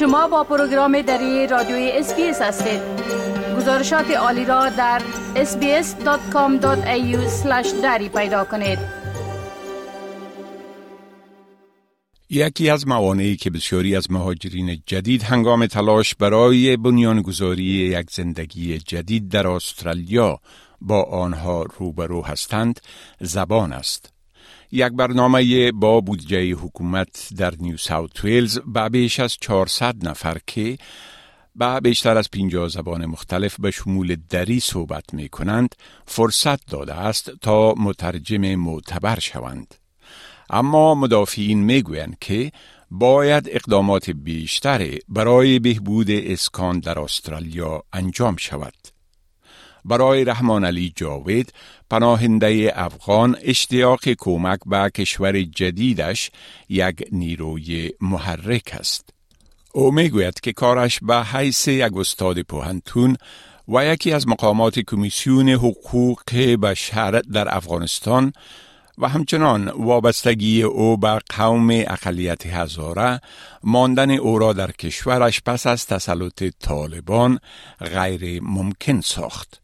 شما با پروگرام دری رادیوی SBS هستید گزارشات عالی را در sbs.com.au دری پیدا کنید یکی از موانعی که بسیاری از مهاجرین جدید هنگام تلاش برای بنیانگذاری یک زندگی جدید در استرالیا با آنها روبرو هستند زبان است. یک برنامه با بودجه حکومت در نیو ساوت ویلز به بیش از 400 نفر که به بیشتر از 50 زبان مختلف به شمول دری صحبت می کنند فرصت داده است تا مترجم معتبر شوند. اما مدافعین می گویند که باید اقدامات بیشتری برای بهبود اسکان در استرالیا انجام شود. برای رحمان علی جاوید پناهنده افغان اشتیاق کمک به کشور جدیدش یک نیروی محرک است. او می‌گوید که کارش به حیث یک استاد پوهنتون و یکی از مقامات کمیسیون حقوق بشر در افغانستان و همچنان وابستگی او به قوم اقلیت هزاره ماندن او را در کشورش پس از تسلط طالبان غیر ممکن ساخت.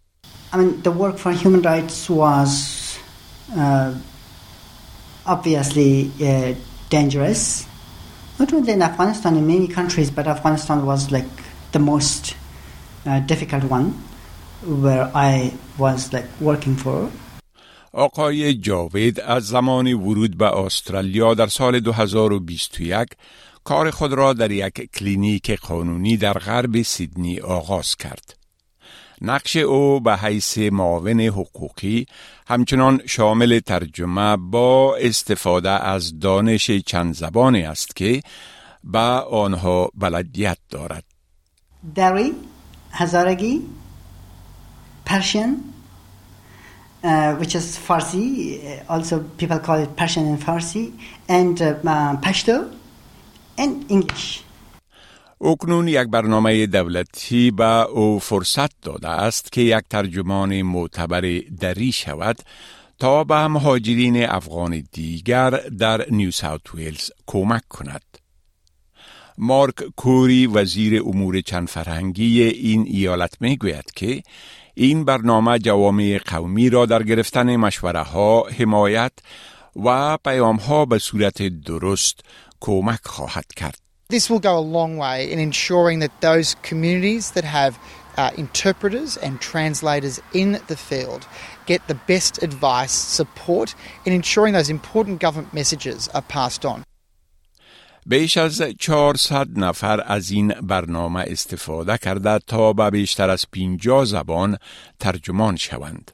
I mean, the work for human rights was uh, obviously uh, dangerous. Not only in Afghanistan, in many countries, but Afghanistan was like the most uh, difficult one where I was like working for. آقای جاوید از زمان ورود به استرالیا در سال 2021 کار خود را در یک کلینیک قانونی در غرب سیدنی آغاز کرد. نقش او به حیث معاون حقوقی همچنان شامل ترجمه با استفاده از دانش چند زبانی است که به آنها بلدیت دارد. دری، هزارگی، پرشین، uh, which is Farsi, also people call it Persian and Farsi, and uh, Pashto, and English. اکنون یک برنامه دولتی به او فرصت داده است که یک ترجمان معتبر دری شود تا به مهاجرین افغان دیگر در نیو ساوت ویلز کمک کند. مارک کوری وزیر امور چند فرهنگی این ایالت می گوید که این برنامه جوامع قومی را در گرفتن مشوره ها، حمایت و پیام ها به صورت درست کمک خواهد کرد. This will go a long way in ensuring that those communities that have uh, interpreters and translators in the field get the best advice, support in ensuring those important government messages are passed on. بیش از 400 نفر از این برنامه استفاده کرده تا به بیشتر از 50 زبان ترجمان شوند.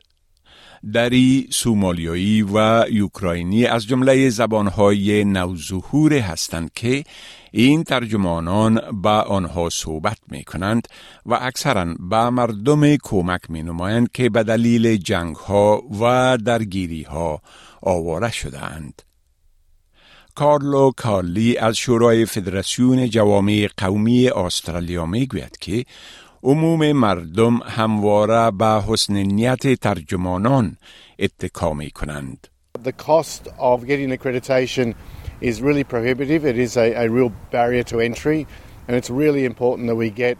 دری سومالیایی و یوکراینی از جمله زبانهای نوظهور هستند که این ترجمانان به آنها صحبت می کنند و اکثرا به مردم کمک می نمایند که به دلیل جنگ ها و درگیری ها آواره شدهاند. کارلو کارلی از شورای فدراسیون جوامع قومی استرالیا می گوید که عموم مردم همواره به حسن نیت ترجمانان اتکا می کنند. The cost of getting accreditation is really prohibitive. It is a, a real barrier to entry, and it's really important that we get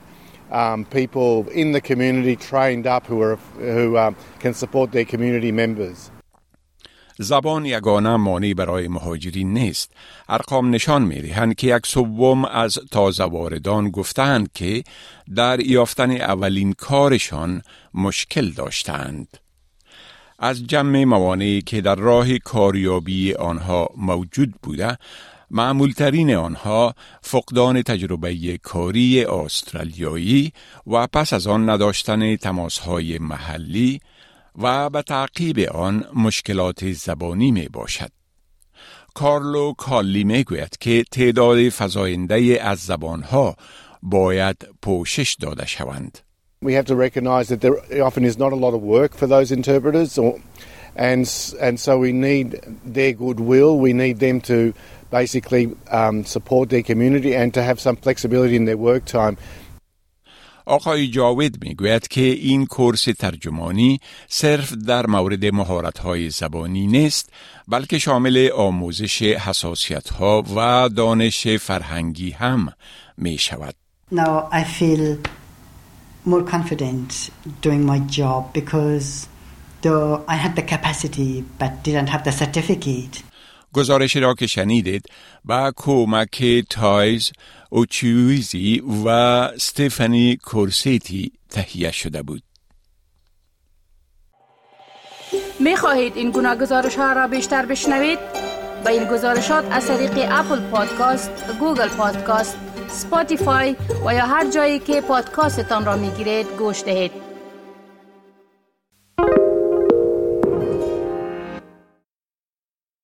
um, people in the community trained up who, are, who um, can support their community members. زبان یگانه مانی برای مهاجرین نیست. ارقام نشان می دهند که یک سوم از تازه واردان گفتند که در یافتن اولین کارشان مشکل داشتند. از جمع موانعی که در راه کاریابی آنها موجود بوده معمولترین آنها فقدان تجربه کاری استرالیایی و پس از آن نداشتن تماسهای محلی و به تعقیب آن مشکلات زبانی می باشد. کارلو کالی می گوید که تعداد فضاینده از زبانها باید پوشش داده شوند. We have to recognise that there often is not a lot of work for those interpreters, or, and and so we need their goodwill. We need them to basically um, support their community and to have some flexibility in their work time. آقای جاوید می‌گوید که این کورس ترجمانی صرف در مورد مهارت‌های زبانی نیست بلکه شامل آموزش حساسیت‌ها و دانش فرهنگی هم می شود. Now I feel more confident doing my job because though I had the capacity but didn't have the certificate. گزارش را که شنیدید با کمک تایز اوچویزی و استفانی کورسیتی تهیه شده بود. می خواهید این گناه گزارش ها را بیشتر بشنوید؟ با این گزارشات از طریق Apple Podcast، Google Podcast، Spotify و یا هر جایی که پادکاستتان را می گیرید گوش دهید.